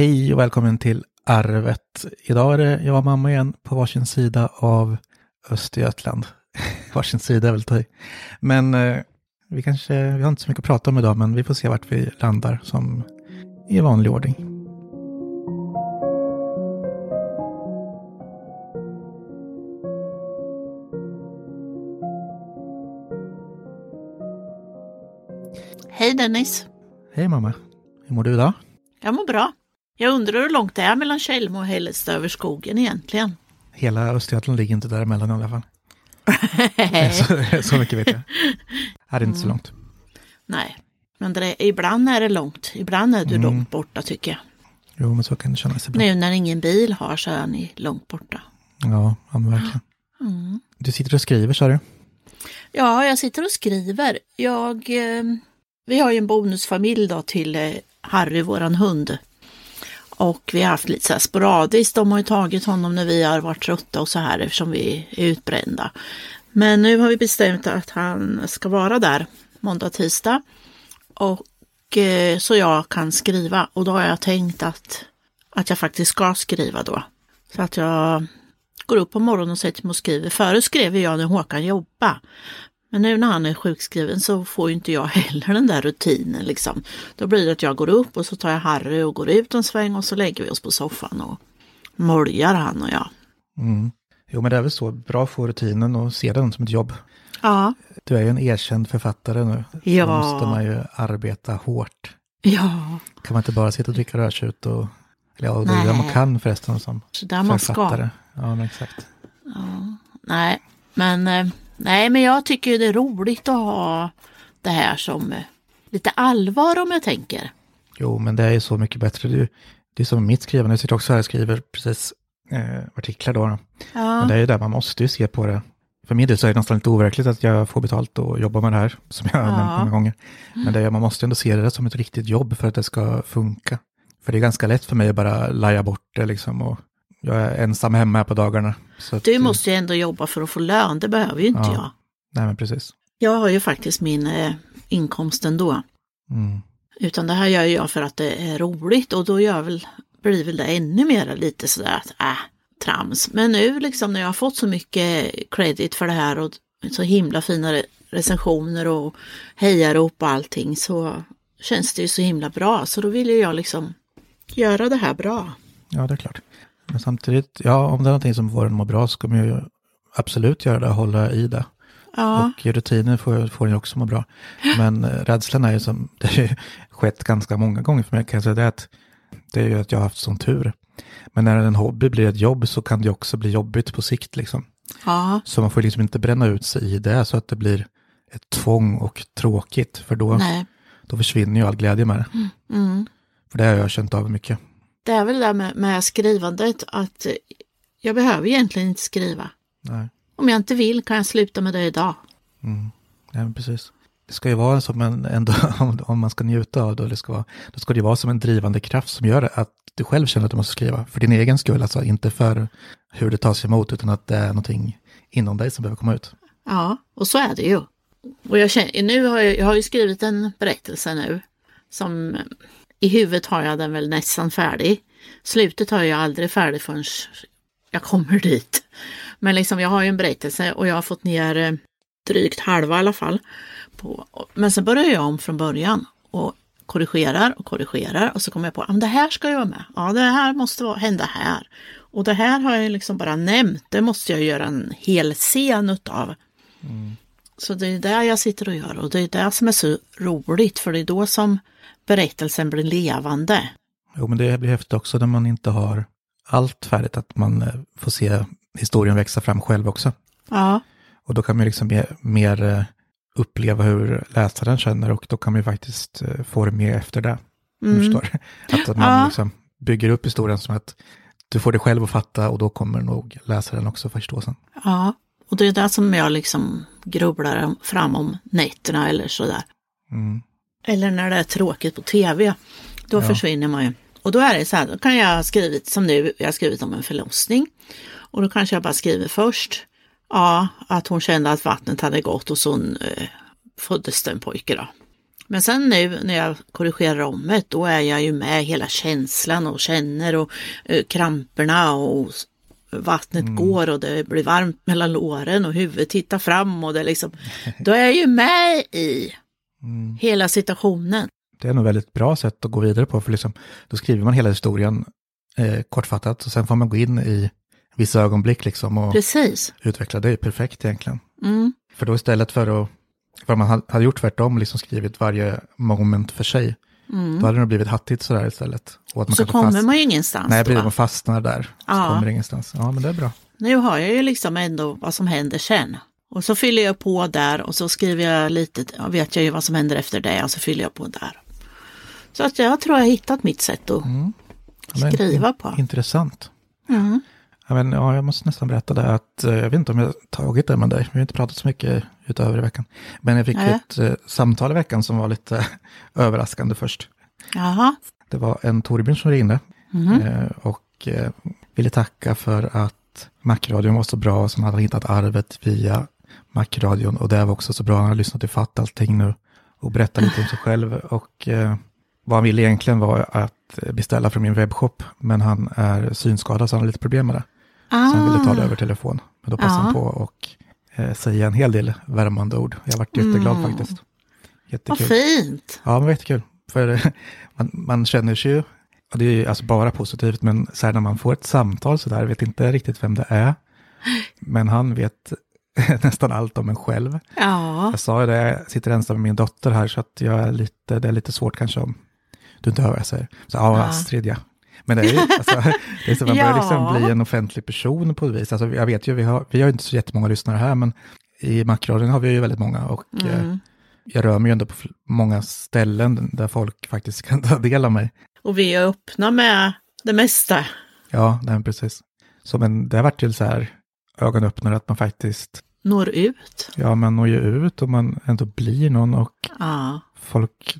Hej och välkommen till Arvet. Idag är det jag och mamma igen på varsin sida av Östergötland. varsin sida är väl ta. Men eh, vi kanske, vi har inte så mycket att prata om idag, men vi får se vart vi landar som i vanlig ordning. Hej Dennis! Hej mamma, hur mår du idag? Jag mår bra. Jag undrar hur långt det är mellan Tjällmo och Hällestad över skogen egentligen. Hela Östergötland ligger inte däremellan i alla fall. så, så mycket vet jag. Här är inte så långt. Nej, men det, ibland är det långt. Ibland är du Mm. långt borta tycker jag. Jo, men så kan det kännas ibland. Nu när ingen bil har så är ni långt borta. Ja, ja men verkligen. Mm. Du sitter och skriver, sa du? Ja, jag sitter och skriver. Jag, eh, vi har ju en bonusfamilj då till eh, Harry, våran hund. Och vi har haft lite så här sporadiskt. De har ju tagit honom när vi har varit trötta och så här eftersom vi är utbrända. Men nu har vi bestämt att han ska vara där måndag, tisdag. Och eh, så jag kan skriva. Och då har jag tänkt att, att jag faktiskt ska skriva då. Så att jag går upp på morgonen och sätter mig och skriver. Förut skrev jag när Håkan jobbade. Men nu när han är sjukskriven så får ju inte jag heller den där rutinen liksom. Då blir det att jag går upp och så tar jag Harry och går ut en sväng och så lägger vi oss på soffan och moljar han och jag. Mm. Jo, men det är väl så. Bra att få rutinen och se den som ett jobb. Ja, Du är ju en erkänd författare nu. Ja. Då måste man ju arbeta hårt. ja, Kan man inte bara sitta och dricka rödtjut och... Eller ja, det är det man kan förresten som så där man ska. författare. Ja, men exakt. Nej, men, eh, nej, men jag tycker ju det är roligt att ha det här som eh, lite allvar om jag tänker. Jo, men det är ju så mycket bättre. Det är, ju- det är som mitt skrivande. Jag sitter också här och skriver precis eh, artiklar då. Ja, Men det är ju där man måste ju se på det. För min del så är det nästan lite overkligt att jag får betalt och jobbar med det här, som jag har Ja. nämnt många gånger. Men det är, man måste ändå se det som ett riktigt jobb för att det ska funka. För det är ganska lätt för mig att bara laja bort det liksom. Och jag är ensam hemma här på dagarna. Så att, du måste ju ändå jobba för att få lön, det behöver ju inte Ja. jag. Nej, men precis. Jag har ju faktiskt min eh, inkomst ändå. Mm. Utan det här gör jag för att det är roligt och då gör väl, blir väl det ännu mer lite sådär att äh, trams. Men nu liksom när jag har fått så mycket credit för det här och så himla fina re- recensioner och hejarop och allting så känns det ju så himla bra. Så då vill ju jag liksom göra det här bra. Ja, det är klart. Men samtidigt, ja, om det är någonting som får en att må bra så kommer jag ju absolut göra det, hålla i det. Ja, Och rutiner får, får en ju också må bra. Men eh, rädslan är ju som, det har ju skett ganska många gånger för mig kan jag säga det att det är ju att jag har haft sån tur. Men när en hobby blir ett jobb så kan det också bli jobbigt på sikt liksom. ja, Så man får liksom inte bränna ut sig i det så att det blir ett tvång och tråkigt. För då, nej. då försvinner ju all glädje med det. Mm. För det har jag känt av mycket. Det är väl det där med, med skrivandet att jag behöver egentligen inte skriva. Nej, Om jag inte vill kan jag sluta med det idag. mm. Men precis. Det ska ju vara som en, ändå, om, om man ska njuta av det, det ska vara, då ska det ju vara som en drivande kraft som gör att du själv känner att du måste skriva. För din egen skull, alltså inte för hur det tas emot, utan att det är någonting inom dig som behöver komma ut. Ja, och så är det ju. Och jag, känner, nu har jag, jag har ju skrivit en berättelse nu som i huvudet har jag den väl nästan färdig. Slutet har jag aldrig färdig förrän jag kommer dit. Men liksom jag har ju en berättelse och jag har fått ner eh, drygt halva i alla fall. På, men sen börjar jag om från början och korrigerar och korrigerar och så kommer jag på att det här ska ju vara med. Ja, det här måste vara, hända här. Och det här har jag liksom bara nämnt. Det måste jag göra en hel scen utav. Så det är det jag sitter och gör och det är det som är så roligt för det är då som berättelsen blir levande. Jo, men det blir häftigt också när man inte har allt färdigt, att man eh, får se historien växa fram själv också. Ja, Och då kan man liksom mer, mer eh, uppleva hur läsaren känner och då kan man ju faktiskt eh, få det mer efter det. Du förstår. Att, att man Ja. liksom bygger upp historien som att du får det själv att fatta och då kommer nog läsaren också förstå sen. ja. Och det är det som jag liksom grubblar fram om nätterna eller sådär. Mm. Eller när det är tråkigt på tv. Då försvinner man ju. Och då är det så här, då kan jag ha skrivit som nu, jag har skrivit om en förlossning. Och då kanske jag bara skriver först, ja, att hon kände att vattnet hade gått och så eh, föddes det en pojke då. Men sen nu när jag korrigerar om det, då är jag ju med hela känslan och känner och eh, kramperna och vattnet går och det blir varmt mellan låren och huvudet tittar fram och det liksom, då är jag ju med i Mm. hela situationen. Det är nog väldigt bra sätt att gå vidare på, för liksom, då skriver man hela historien eh, kortfattat och sen får man gå in i vissa ögonblick liksom och Precis. utveckla. Det är perfekt egentligen. Mm. För då istället för att, för om man ha- hade gjort tvärtom, liksom skrivit varje moment för sig, då hade det blivit hattigt sådär istället. Och att man Mm. Så kommer fast- man ju ingenstans. Nej, precis, man fastnar där. Så kommer ingenstans. Ja, men det är bra. Nu har jag ju liksom ändå vad som händer sen. Och så fyller jag på där och så skriver jag lite, ja, vet jag ju vad som händer efter det och så fyller jag på där. Så att jag tror jag har hittat mitt sätt att Ja, men skriva på. Intressant. Mm. Ja, men, ja, jag måste nästan berätta det att eh, jag vet inte om jag tagit det med dig. Vi har inte pratat så mycket utöver i veckan. Men jag fick Nej. ett eh, samtal i veckan som var lite överraskande först. Jaha. Det var en Torbjörn som ringde Mhm. eh, och eh, ville tacka för att Macradion var så bra som hade hittat arvet via Macradion och det var också så bra. Han har lyssnat i fatt allting nu och berättat lite om sig själv och eh, vad han ville egentligen var att beställa från min webbshop men han är synskadad så han har lite problem med det. Så han ville ta det över telefon. Men då passade Ah. Han på och eh, säga en hel del värmande ord. Jag varit jätteglad Mm. faktiskt. Vad Jättekul. fint. Ja, men var jättekul. För man, man känner sig ju, och det är ju alltså bara positivt, men så här när man får ett samtal så där, vet inte riktigt vem det är. Men han vet nästan allt om en själv. Ja. Jag sa ju det, jag sitter ensam med min dotter här, så att jag är lite, det är lite svårt kanske om du inte hör vad jag säger. Så ja, Ja. Astrid ja. Men det är ju, alltså, det är så man börjar liksom Ja. bli en offentlig person på ett vis. Alltså, jag vet ju, vi har, vi har inte så jättemånga lyssnare här, men i Macradion har vi ju väldigt många. Och eh, Mm. jag rör mig ju ändå på många ställen där folk faktiskt kan ta del av mig. Och vi är öppna med det mesta. Ja, nej, precis. Så men det har varit till så här ögonöppnare att man faktiskt, Når ut. ja man når ju ut och man ändå blir någon och Ja. folk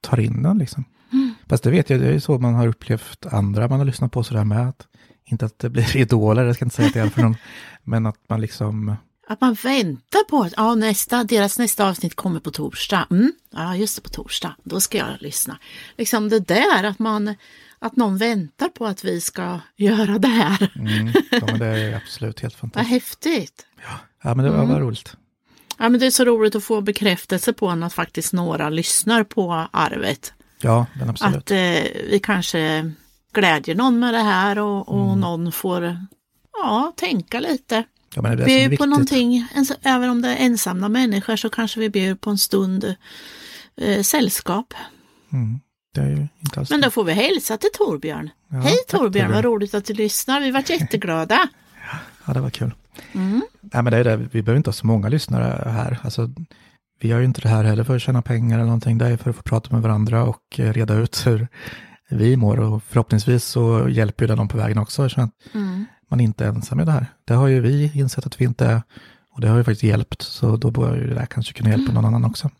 tar in den liksom. Mm. Fast det vet jag, det är ju så man har upplevt andra man har lyssnat på sådär med. Att, inte att det blir idoler, jag ska inte säga att det är för någon, men att man liksom, Att man väntar på att ja, nästa, deras nästa avsnitt kommer på torsdag. Mm, ja, just det, på torsdag. Då ska jag lyssna. Liksom det där att man att någon väntar på att vi ska göra det här. mm, ja men det är absolut helt Vad fantastiskt. häftigt. Ja men det var, Mm. roligt. Ja, men det är så roligt att få bekräftelse på att faktiskt några lyssnar på arvet. Ja, men absolut. Att eh, vi kanske glädjer någon med det här och, och någon får ja, tänka lite. Ja, men det är Bjud på någonting, även om det är ensamma människor så kanske vi bjuder på en stund eh, sällskap. Mm, det Men då får vi hälsa till Torbjörn. Ja, Hej Torbjörn, vad roligt att du lyssnar. Vi varit jätteglada. Ja, det var kul. Mm. Nej, men det är det. Vi behöver inte ha så många lyssnare här. Alltså, vi gör ju inte det här heller för att tjäna pengar eller någonting. Det är för att få prata med varandra och eh, reda ut hur vi mår. Och förhoppningsvis så hjälper ju det någon på vägen också. Så att Mm. man inte är ensam i det här. Det har ju vi insett att vi inte är. Och det har ju faktiskt hjälpt. Så då bör ju det där kanske kunna hjälpa någon annan också.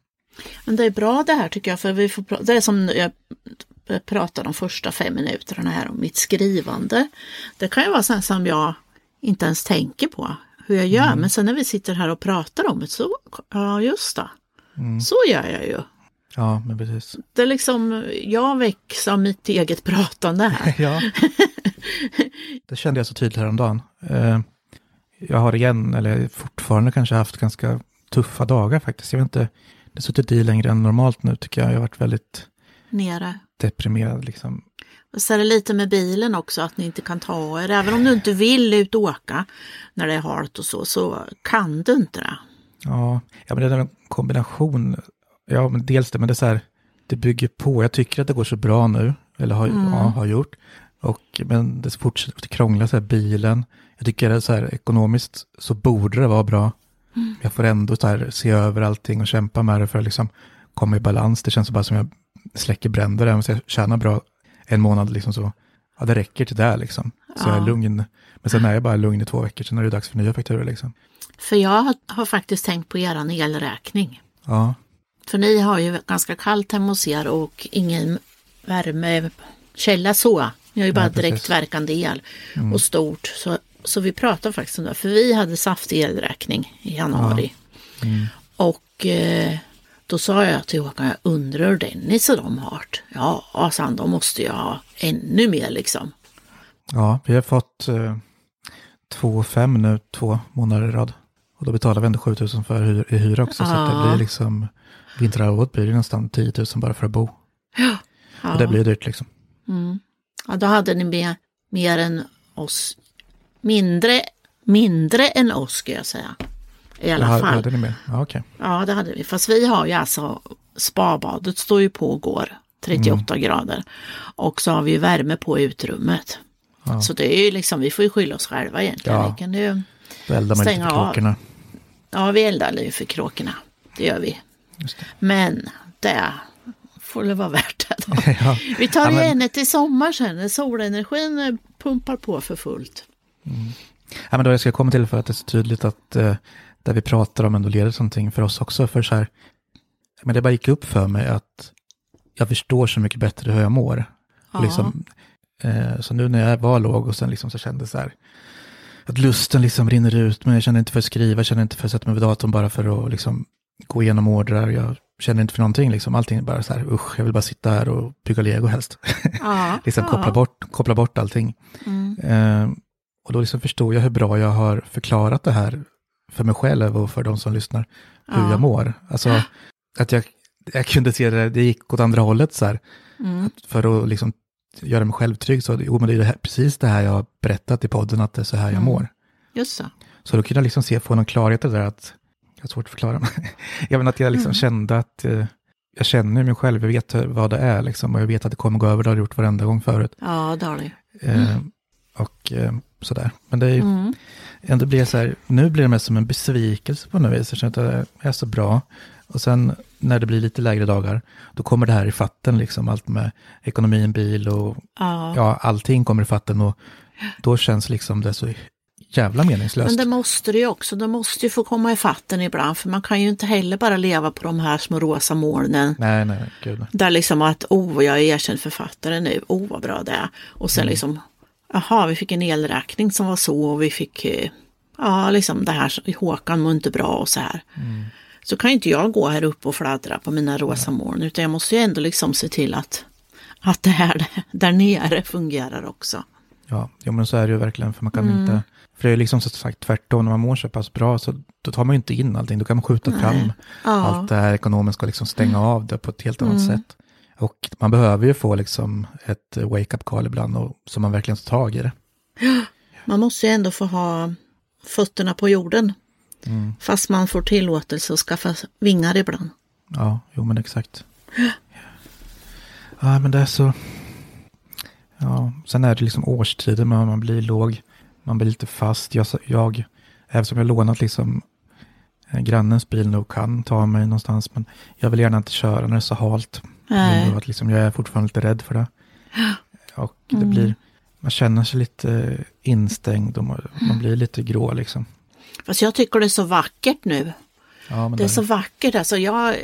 Men det är bra det här tycker jag, för vi får det är som jag pratade de första fem minuterna här om mitt skrivande. Det kan ju vara sånt som jag inte ens tänker på hur jag gör, men sen när vi sitter här och pratar om det så, ja just det, Mm. så gör jag ju. Ja, men precis. Det är liksom, jag väcks av mitt eget pratande här. Ja. Det kände jag så tydligt häromdagen. Eh, Jag har igen, eller fortfarande kanske haft ganska tuffa dagar faktiskt. Jag vet inte, det har suttit i längre än normalt nu tycker jag. Jag har varit väldigt Nere. deprimerad liksom. Och så är det lite med bilen också, att ni inte kan ta er. Även om du inte vill ut och åka när det är halt och så, så kan du inte det. Ja, ja men det är en kombination. Ja, men dels det, men det är så här, det bygger på. Jag tycker att det går så bra nu, eller har, Mm. ja, har gjort. Och, men det fortsätter att krångla, så här, bilen. Jag tycker det är så här, ekonomiskt så borde det vara bra. Mm. Jag får ändå så här, se över allting och kämpa med det för att liksom komma i balans. Det känns bara som jag släcker bränder, även om jag tjänar bra en månad liksom så. Ja, det räcker till det liksom. Så jag är Ja. lugn. Men sen är jag bara lugn i två veckor, sen är det dags för nya fakturor liksom. För jag har, faktiskt tänkt på eran elräkning. Ja, För ni har ju ganska kallt hemma hos er och ingen värmekälla så. Ni har ju bara Nej. Mm. direktverkande el och stort. Så, så vi pratar faktiskt om det. För vi hade saftig elräkning i januari. Mm. Och eh, Då sa jag till Håkan, jag undrar hur Dennis och de har. Ja, sa han, de måste ju ha ännu mer liksom. Ja, vi har fått eh, 2 5 nu två månader i rad. Och då betalar vi ändå 7 000 för hyr, i hyra också. Så att det Ja. blir liksom, vinterhalvåret blir det nästan 10 000 bara för att bo. Ja. Och det blir dyrt liksom. Ja, då hade ni mer, mer än oss. Mindre, mindre än oss ska jag säga. I alla Jaha, fall. hade ni med? Ja, okej. Ja, det hade vi. Fast vi har ju alltså spabadet står ju på och går 38 Mm. grader. Och så har vi värme på utrummet. Ja. Så det är ju liksom, vi får ju skylla oss själva egentligen. Ja. Vi kan ju, eldar man lite Stänga för av. kråkorna. ja, vi eldar ju för kråkorna. Det gör vi. Det. Men det får det vara värt det då. ja. Vi tar Ja, igen det till sommar sen när solenergin eh, pumpar på för fullt. Ja, men då jag ska komma till för att det är så tydligt att eh, där vi pratar om ändå leder till någonting för oss också. För så här, men det bara gick upp för mig att jag förstår så mycket bättre hur jag mår. Ja. Och liksom, eh, så nu när jag var låg och sen liksom så kände så här, att lusten liksom rinner ut, men jag känner inte för att skriva, jag känner inte för att sätta mig vid datorn bara för att liksom gå igenom ordrar, jag känner inte för någonting, liksom. allting är bara så här, usch, jag vill bara sitta här och bygga lego helst. Ja, liksom ja. koppla, bort, koppla bort allting. Mm. Eh, och då liksom förstod jag hur bra jag har förklarat det här för mig själv och för de som lyssnar, hur Ja. jag mår. Alltså, att jag, jag kunde se det, det gick åt andra hållet så här, Mm. för att liksom göra mig själv trygg. Så, jo, men det är det här, precis det här jag har berättat i podden, att det är så här jag Mm. mår. Just så. Så då kunde jag liksom se, få någon klarhet i det där att, jag har svårt att förklara, jag menar att jag liksom Mm. kände att, eh, jag känner mig själv, jag vet vad det är liksom, och jag vet att det kommer gå över, det har det gjort varenda gång förut. Ja, det har det. Eh, och eh, sådär. Men det är ju, Mm. Ändå blir så här, nu blir det mest som en besvikelse på något vis. Jag känner att det är så bra. Och sen när det blir lite lägre dagar, då kommer det här i fatten, liksom allt med ekonomin, bil och Ja. ja, allting kommer i fatten. Och då känns liksom det så jävla meningslöst. Men det måste det ju också. Det måste ju få komma i fatten ibland. För man kan ju inte heller bara leva på de här små rosa molnen. Nej, nej, gud. Där liksom att, oh, jag är erkänd författare nu. Oh, vad bra det är. Och sen liksom, jaha, vi fick en elräkning som var så och vi fick, eh, ja, liksom det här, Håkan mår inte bra och så här. Så kan inte jag gå här uppe och fladdra på mina rosa moln. Utan jag måste ju ändå liksom se till att, att det här där nere fungerar också. Ja, jo, men så är det ju verkligen, för man kan Mm. inte... För det är liksom så sagt tvärtom, när man mår så pass bra så då tar man ju inte in allting, då kan man skjuta fram Ja. Mm. allt det här ekonomiska och liksom stänga av det på ett helt annat sätt. Och man behöver ju få liksom ett wake-up call ibland, och, så man verkligen tar tag i det. Man måste ju ändå få ha fötterna på jorden. Fast man får tillåtelse att skaffa vingar ibland. Ja, jo men exakt. Ja, men det är så... Ja, sen är det liksom årstider, man, man blir låg, man blir lite fast. Jag, jag eftersom jag lånat liksom eh, grannens bil nu och kan ta mig någonstans, men jag vill gärna inte köra när det är så halt. Nej. Att liksom, jag är fortfarande lite rädd för det. Och det blir, man känner sig lite instängd och man, man blir lite grå liksom. Fast jag tycker det är så vackert nu. Ja, Det är så vackert. Alltså jag,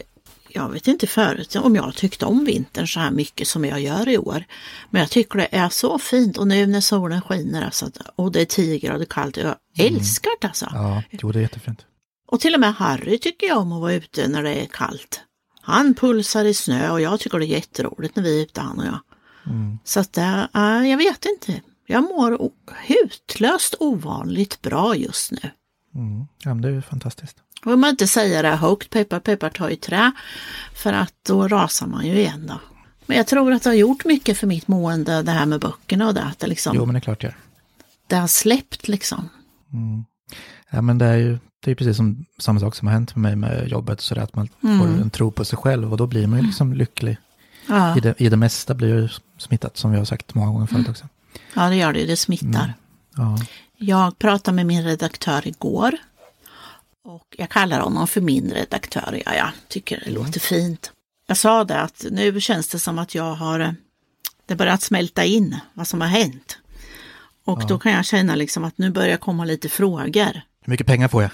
jag vet inte förut om jag tyckte om vintern så här mycket som jag gör i år. Men jag tycker det är så fint och nu när solen skiner alltså, och det är 10 grader kallt. Jag älskar det alltså. Ja, jo det är jättefint. Och till och med Harry tycker jag om att vara ute när det är kallt. Han pulsar i snö och jag tycker det är jätteroligt när vi är ute han och jag. Så att äh, jag vet inte. Jag mår hutlöst ovanligt bra just nu. Mm. Ja, men det är ju fantastiskt. Och man inte säga det högt, peppar peppar ta i trä, för att då rasar man ju igen då. Men jag tror att det har gjort mycket för mitt mående, det här med böckerna och det, att det, liksom, Jo, men det är klart det gör. det har släppt liksom. Ja, men det är ju det är precis som samma sak som har hänt med mig med jobbet, så det att man får en tro på sig själv och då blir man ju liksom lycklig. Ja, I, det, I det mesta blir ju smittat, som vi har sagt många gånger förut också. ja det gör det, det smittar. Ja, Jag pratade med min redaktör igår. Och jag kallar honom för min redaktör. Ja, jag tycker det låter fint. Jag sa det att nu känns det som att jag har eh, det börjat smälta in vad som har hänt. Och då kan jag känna liksom att nu börjar komma lite frågor. Hur mycket pengar får jag?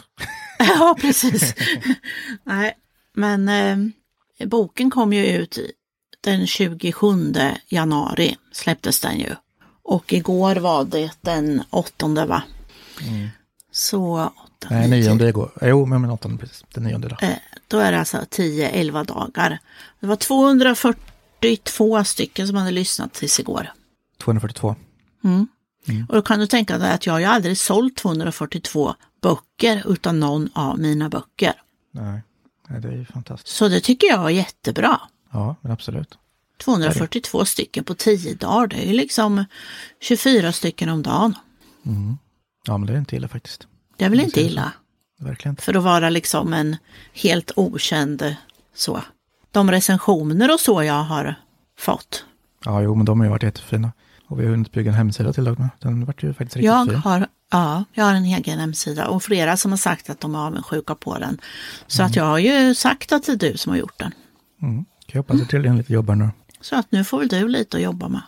ja, precis. Nej, men eh, boken kom ju ut den 27 januari släpptes den ju. Och igår var det den åttonde va? Så åtta, Nej, nio, nionde igår. Jo, men men åttonde precis. Den nionde då. Eh, Då är det alltså 10-11 dagar. Det var 242 stycken som hade lyssnat tills igår. 242. Mm. Och då kan du tänka dig att jag har ju aldrig sålt 242 böcker utan någon av mina böcker. Nej, det är ju fantastiskt. Så det tycker jag är jättebra. Ja, men absolut. 242 stycken på 10 dagar, det är ju liksom 24 stycken om dagen. Ja, men det är inte illa faktiskt. Det är väl Det inte illa Verkligen inte. för att vara liksom en helt okänd så. De recensioner och så jag har fått. Ja, jo, men de har ju varit jättefina. Och vi har hunnit bygga en hemsida till och med. Den vart ju faktiskt riktigt Jag fin. har, ja, jag har en egen hemsida och flera som har sagt att de är avundsjuka på den. Så att jag har ju sagt att det är du som har gjort den. Mm. Jag hoppas att det lite jobbar nu. Så att nu får väl du lite att jobba med.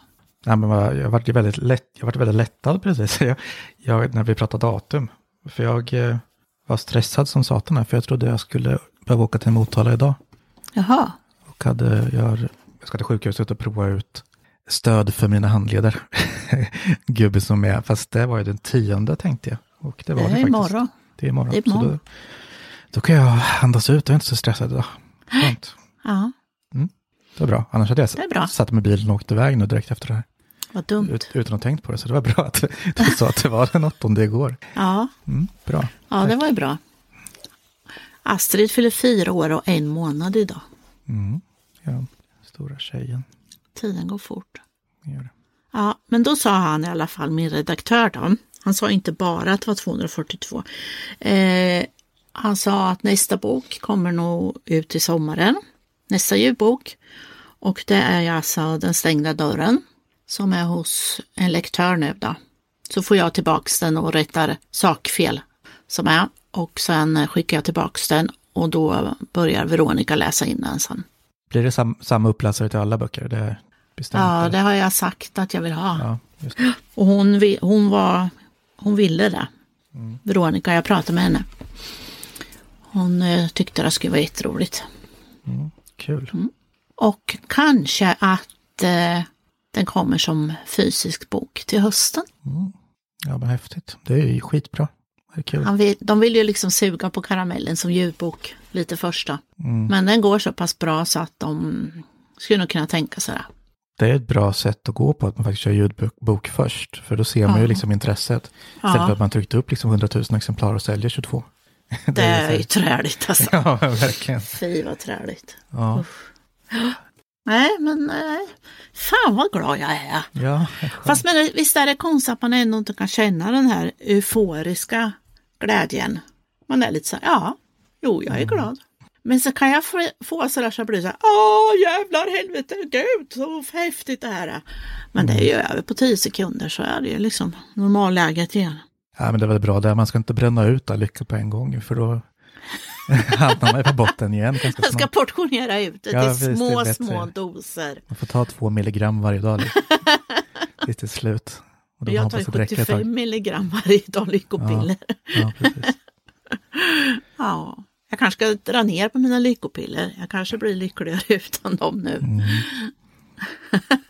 Nej, men jag vart ju väldigt, lätt, jag vart väldigt lättad precis. Jag, jag, när vi pratade datum. För jag eh, var stressad som satan här, för jag trodde jag skulle behöva åka till Motala idag. Jaha, Och hade, jag, jag ska till sjukhuset och prova ut stöd för mina handleder. Gubbe som är, fast det var ju den tionde tänkte jag. Och det det var det, är faktiskt. imorgon. Det är imorgon. Det är Så imorgon. då, då kan jag andas ut, jag är inte så stressad idag. Skönt. Ja, Det var bra. Annars hade jag Det är bra. satt med bilen och åkt iväg nu direkt efter det här. vad dumt. Ut, utan att ha tänkt på det. Så det var bra att du sa att det var den åttonde igår. Ja, Mm, bra. ja det var ju bra. Astrid fyller fyra år och en månad idag. Mm, ja, stora tjejen. Tiden går fort. Gör det. Ja, men då sa han i alla fall, min redaktör då, han sa inte bara att det var 242. Eh, han sa att nästa bok kommer nog ut i sommaren, nästa ljudbok. Och det är alltså Den stängda dörren som är hos en lektör nu då. Så får jag tillbaks den och rättar sakfel som är och sen skickar jag tillbaks den och då börjar Veronica läsa in den sen. Blir det sam, samma uppläsare till alla böcker? Det bestämt. Ja, det har jag sagt att jag vill ha. ja. Och hon, hon, var, hon ville det. Veronica, jag pratade med henne. Hon eh, tyckte det skulle vara jätteroligt. Kul. Mm. Och kanske att eh, den kommer som fysisk bok till hösten. Ja, men häftigt. Det är ju skitbra. Det är kul. Han vill, de vill ju liksom suga på karamellen som ljudbok lite första. Mm. Men den går så pass bra så att de skulle nog kunna tänka sig det. Det är ett bra sätt att gå på att man faktiskt kör ljudbok bok först. För då ser man ju Ja. liksom intresset. Istället Ja. för att man tryckte upp liksom 100 000 exemplar och säljer 22. Det är så- ju träligt alltså. Ja, verkligen. Fy vad träligt. Ja, Nej, men nej. Fan vad glad jag är. ja. Fast men visst är det konstigt att man ändå inte kan känna den här euforiska glädjen. Man är lite så här, ja, jo, jag är glad. Men så kan jag få, sådär så jag blir så här, åh jävlar helvete, gud så häftigt det här är. Men det är ju över på tio sekunder så är det ju liksom normalläget igen. Ja, men det är väl bra där. Man ska inte bränna ut all lycka på en gång. För då hamnar man på botten igen ganska Jag ska snart. portionera ut det Ja, till små, små doser. Man får ta två milligram varje dag. Liksom. Tills det är slut. Och då Jag tar att det räcker ett tag. 75 milligram varje dag lyckopiller. Ja, precis. Ja, jag kanske ska dra ner på mina lyckopiller. Jag kanske blir lyckligare utan dem nu. Mm.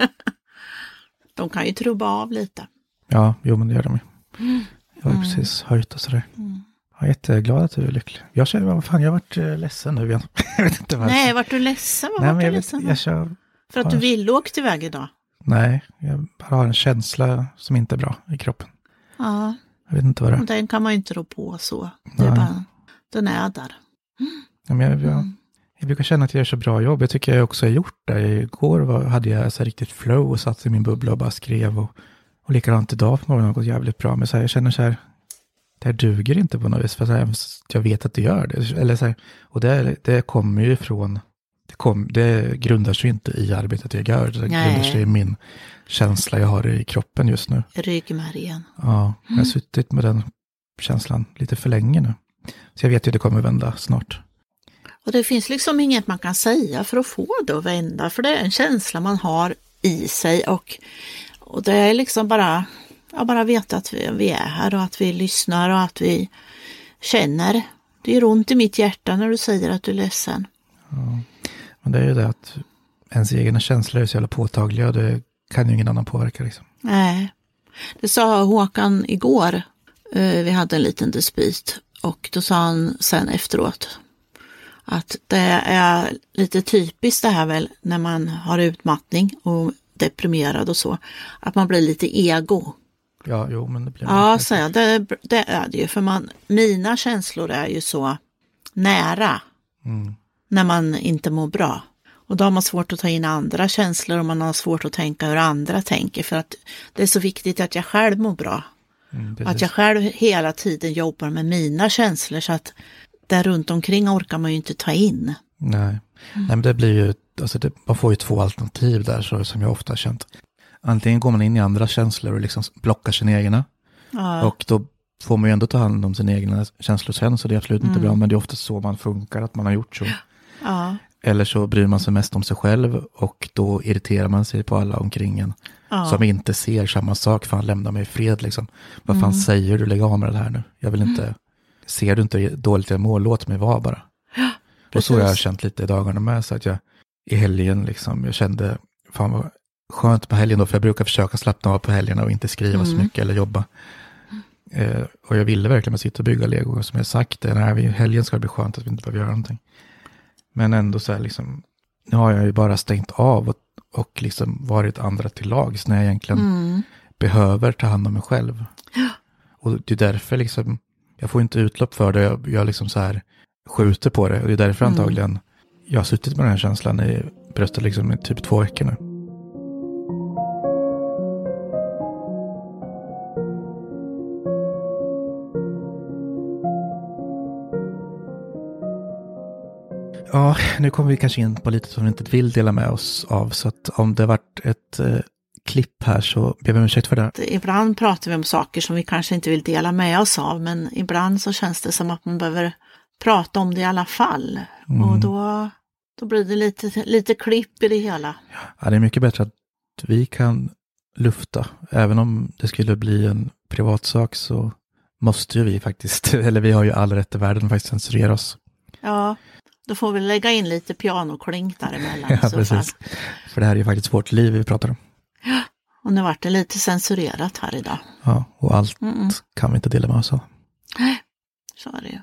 de kan ju trubba av lite. Ja, jo men det gör de ju. Jag har ju Mm. precis höjt och sådär. Jag är jätteglad att du är lycklig. Jag känner, vad fan, jag har varit eh, ledsen nu igen. jag vet inte varför. Nej, vart du ledsen? Vad Nej, vart du jag, vet, ledsen? jag kör, För att du ville åka iväg idag? nej, jag bara har en känsla som inte är bra i kroppen. Ja, Jag vet inte vad det är. den kan man ju inte rå på så. Det är bara, den är där. Ja, men jag, jag, Mm. jag brukar känna att jag gör så bra jobb. Jag tycker jag också har gjort det. Igår var, hade jag så riktigt flow och satt i min bubbla och bara skrev. Och, och likadant idag på morgonen har gått jävligt bra. Men så här, jag känner så här, det här duger inte på något vis. För så här, jag vet att det gör det. Eller så här, och det, det kommer ju ifrån, det, kom, det grundar sig inte i arbetet jag gör. Det Nej. grundar sig i min känsla jag har i kroppen just nu. Ryggmärgen. Ja, jag har suttit med den känslan lite för länge nu. Så jag vet ju att det kommer vända snart. Och det finns liksom inget man kan säga för att få det att vända. För det är en känsla man har i sig. Och, och det är liksom bara, jag bara vet att vi, vi är här och att vi lyssnar och att vi känner. Det gör ont i mitt hjärta när du säger att du är ledsen. Men det är ju det att ens egna känslor är så jävla påtagliga och det kan ju ingen annan påverka liksom. Nej. Det sa Håkan igår. Eh, Vi hade en liten dispyt och då sa han sen efteråt Att det är lite typiskt det här väl när man har utmattning och deprimerad och så. Att man blir lite ego. Ja, jo, men det blir Ja, så det, det är det ju. För man, mina känslor är ju så nära Mm. när man inte mår bra. Och då har man svårt att ta in andra känslor och man har svårt att tänka hur andra tänker. För att det är så viktigt att jag själv mår bra. Mm, Att jag själv hela tiden jobbar med mina känslor så att där runt omkring orkar man ju inte ta in. Nej. Mm. Nej, men det blir ju, alltså det, man får ju två alternativ där så, som jag ofta har känt. Antingen går man in i andra känslor och liksom blockar sina egna. Ja, Och då får man ju ändå ta hand om sina egna känslor sen, så det är absolut inte Mm. bra. Men det är ofta så man funkar, att man har gjort så. ja, Eller så bryr man sig mest om sig själv och då irriterar man sig på alla omkring en. ja. Som inte ser samma sak, fan lämna mig i fred liksom. Vad fan Mm. säger du, lägg av med det här nu. Jag vill inte, ser du inte dåligt jag mår, låt mig vara bara. och så har jag känt lite i dagarna med, så att jag i helgen liksom, jag kände, fan vad skönt på helgen då, för jag brukar försöka slappna av på helgerna och inte skriva så Mm. mycket eller jobba. Eh, och jag ville verkligen sitta och bygga lego, som jag sagt, den här helgen ska det bli skönt att vi inte behöver göra någonting. Men ändå så här liksom, nu har jag ju bara stängt av och, och liksom varit andra till lags när jag egentligen Mm. behöver ta hand om mig själv. Och det är därför liksom, jag får inte utlopp för det, jag, jag liksom så här skjuter på det. Och det är därför Mm. antagligen jag har suttit med den här känslan i bröstet liksom i typ två veckor nu. Ja, nu kommer vi kanske in på lite som vi inte vill dela med oss av. Så att om det varit ett eh, klipp här så ber vi om ursäkt för det. Ibland pratar vi om saker som vi kanske inte vill dela med oss av, men ibland så känns det som att man behöver prata om det i alla fall. Mm. Och då, då blir det lite, lite klipp i det hela. Ja, det är mycket bättre att vi kan lufta. Även om det skulle bli en privatsak så måste ju vi faktiskt, eller vi har ju all rätt i världen att faktiskt censurera oss. Ja, då får vi lägga in lite pianoklink däremellan. Ja, precis. För det här är ju faktiskt vårt liv vi pratar om. Och nu vart det lite censurerat här idag. Ja, och allt Mm-mm. kan vi inte dela med oss av. Så är det ju.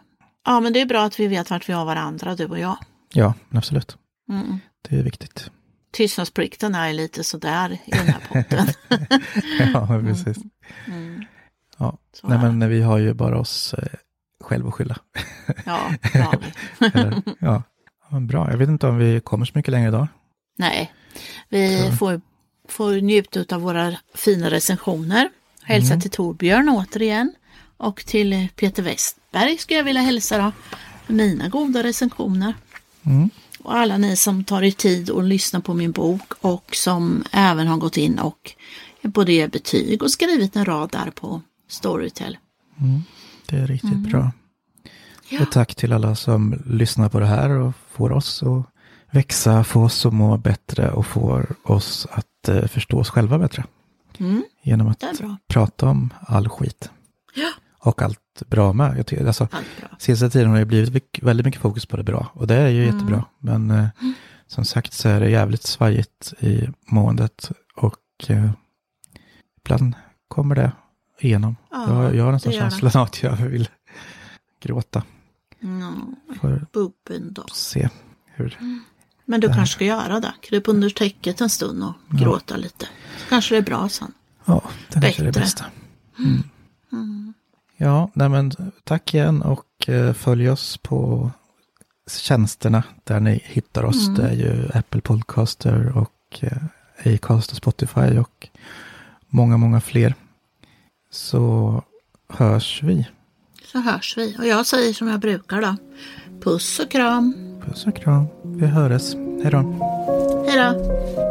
Ja, men det är bra att vi vet vart vi har varandra, du och jag. Ja, absolut. Mm. Det är viktigt. Tystnadsplikten är lite sådär i den här podden. ja, precis. Mm. Ja. Nej, men vi har ju bara oss själva att skylla. Ja. Eller, ja. ja, bra. Jag vet inte om vi kommer så mycket längre idag. Nej, vi Så. får, får njuta av våra fina recensioner. Hälsa Mm. till Torbjörn återigen. Och till Peter Westberg skulle jag vilja hälsa då. För mina goda recensioner. Mm. Och alla ni som tar er tid och lyssnar på min bok och som även har gått in och både ger betyg och skrivit en rad där på Storytel. Mm. Det är riktigt Mm. bra. Ja, Och tack till alla som lyssnar på det här och får oss att växa, få oss att må bättre och får oss att eh, förstå oss själva bättre. mm, Genom att prata om all skit. Ja. Och allt bra med. Jag tycker, alltså, Allt bra. senaste tiden har det blivit väldigt mycket fokus på det bra. Och det är ju Mm. jättebra. Men eh, som sagt så är det jävligt svajigt i måendet. Och eh, ibland kommer det igenom. Ja, jag, jag har nästan känslan av att jag vill gråta. Mm, Får bubben då. se hur. Men du kanske ska göra det. Kryp under täcket en stund och Ja. gråta lite. Så kanske det är bra sen. Ja, det kanske är det bästa. Mm. Ja, nej men tack igen och eh, följ oss på tjänsterna där ni hittar oss. Mm. Det är ju Apple Podcaster och eh, Acast och Spotify och många, många fler. Så hörs vi. Så hörs vi. Och jag säger som jag brukar då. Puss och kram. Puss och kram. Vi hörs. Hej då. Hej då.